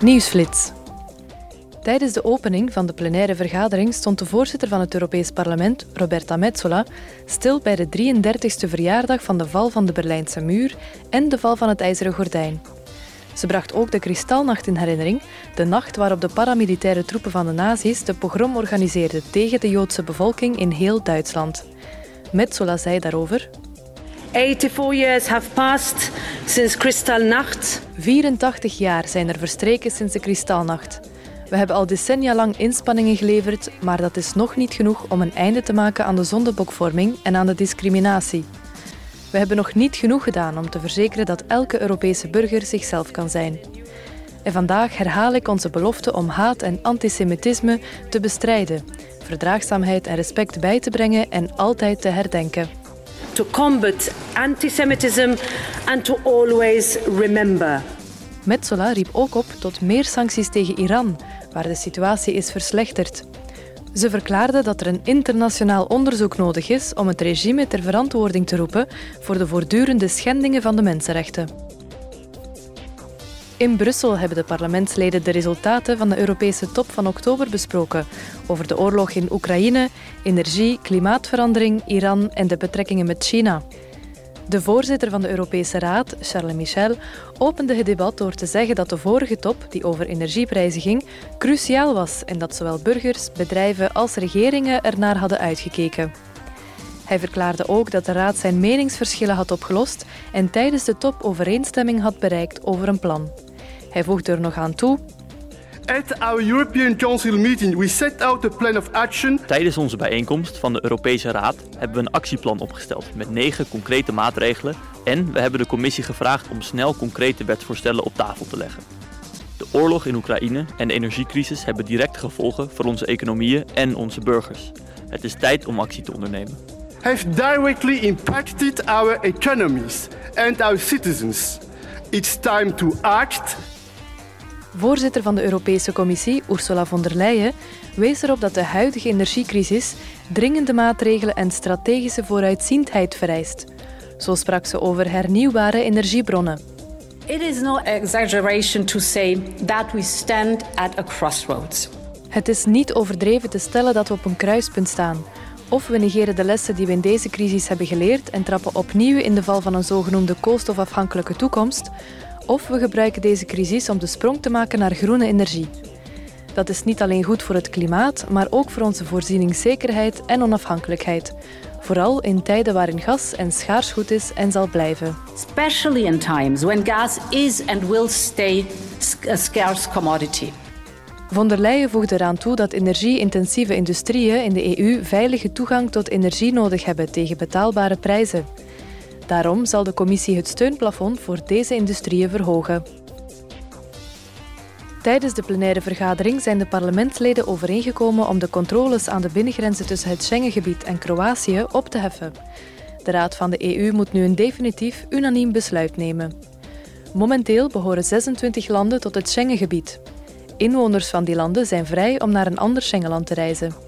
Nieuwsflits. Tijdens de opening van de plenaire vergadering stond de voorzitter van het Europees Parlement, Roberta Metsola, stil bij de 33ste verjaardag van de val van de Berlijnse muur en de val van het IJzeren Gordijn. Ze bracht ook de Kristalnacht in herinnering, de nacht waarop de paramilitaire troepen van de nazi's de pogrom organiseerden tegen de Joodse bevolking in heel Duitsland. Metsola zei daarover. 84 years have passed since Kristallnacht. 84 jaar zijn er verstreken sinds de Kristalnacht. We hebben al decennia lang inspanningen geleverd, maar dat is nog niet genoeg om een einde te maken aan de zondebokvorming en aan de discriminatie. We hebben nog niet genoeg gedaan om te verzekeren dat elke Europese burger zichzelf kan zijn. En vandaag herhaal ik onze belofte om haat en antisemitisme te bestrijden, verdraagzaamheid en respect bij te brengen en altijd te herdenken. To combat antisemitism and to always remember. Metsola riep ook op tot meer sancties tegen Iran, waar de situatie is verslechterd. Ze verklaarde dat er een internationaal onderzoek nodig is om het regime ter verantwoording te roepen voor de voortdurende schendingen van de mensenrechten. In Brussel hebben de parlementsleden de resultaten van de Europese top van oktober besproken over de oorlog in Oekraïne, energie, klimaatverandering, Iran en de betrekkingen met China. De voorzitter van de Europese Raad, Charles Michel, opende het debat door te zeggen dat de vorige top, die over energieprijzen ging, cruciaal was en dat zowel burgers, bedrijven als regeringen ernaar hadden uitgekeken. Hij verklaarde ook dat de Raad zijn meningsverschillen had opgelost en tijdens de top overeenstemming had bereikt over een plan. Hij voegde er nog aan toe At our European Council meeting, we set out a plan of action. Tijdens onze bijeenkomst van de Europese Raad hebben we een actieplan opgesteld met negen concrete maatregelen en we hebben de commissie gevraagd om snel concrete wetsvoorstellen op tafel te leggen. De oorlog in Oekraïne en de energiecrisis hebben directe gevolgen voor onze economieën en onze burgers. Het is tijd om actie te ondernemen. Have directly impacted our economies and our citizens. It's time to act Voorzitter van de Europese Commissie, Ursula von der Leyen, wees erop dat de huidige energiecrisis dringende maatregelen en strategische vooruitziendheid vereist. Zo sprak ze over hernieuwbare energiebronnen. It is no exaggeration to say that we stand at a crossroads. Het is niet overdreven te stellen dat we op een kruispunt staan. Of we negeren de lessen die we in deze crisis hebben geleerd en trappen opnieuw in de val van een zogenoemde koolstofafhankelijke toekomst, of we gebruiken deze crisis om de sprong te maken naar groene energie. Dat is niet alleen goed voor het klimaat, maar ook voor onze voorzieningszekerheid en onafhankelijkheid. Vooral in tijden waarin gas en schaars goed is en zal blijven. Especially in times when gas is and will stay a scarce commodity. Von der Leyen voegde eraan toe dat energie-intensieve industrieën in de EU veilige toegang tot energie nodig hebben tegen betaalbare prijzen. Daarom zal de commissie het steunplafond voor deze industrieën verhogen. Tijdens de plenaire vergadering zijn de parlementsleden overeengekomen om de controles aan de binnengrenzen tussen het Schengengebied en Kroatië op te heffen. De Raad van de EU moet nu een definitief unaniem besluit nemen. Momenteel behoren 26 landen tot het Schengengebied. Inwoners van die landen zijn vrij om naar een ander Schengenland te reizen.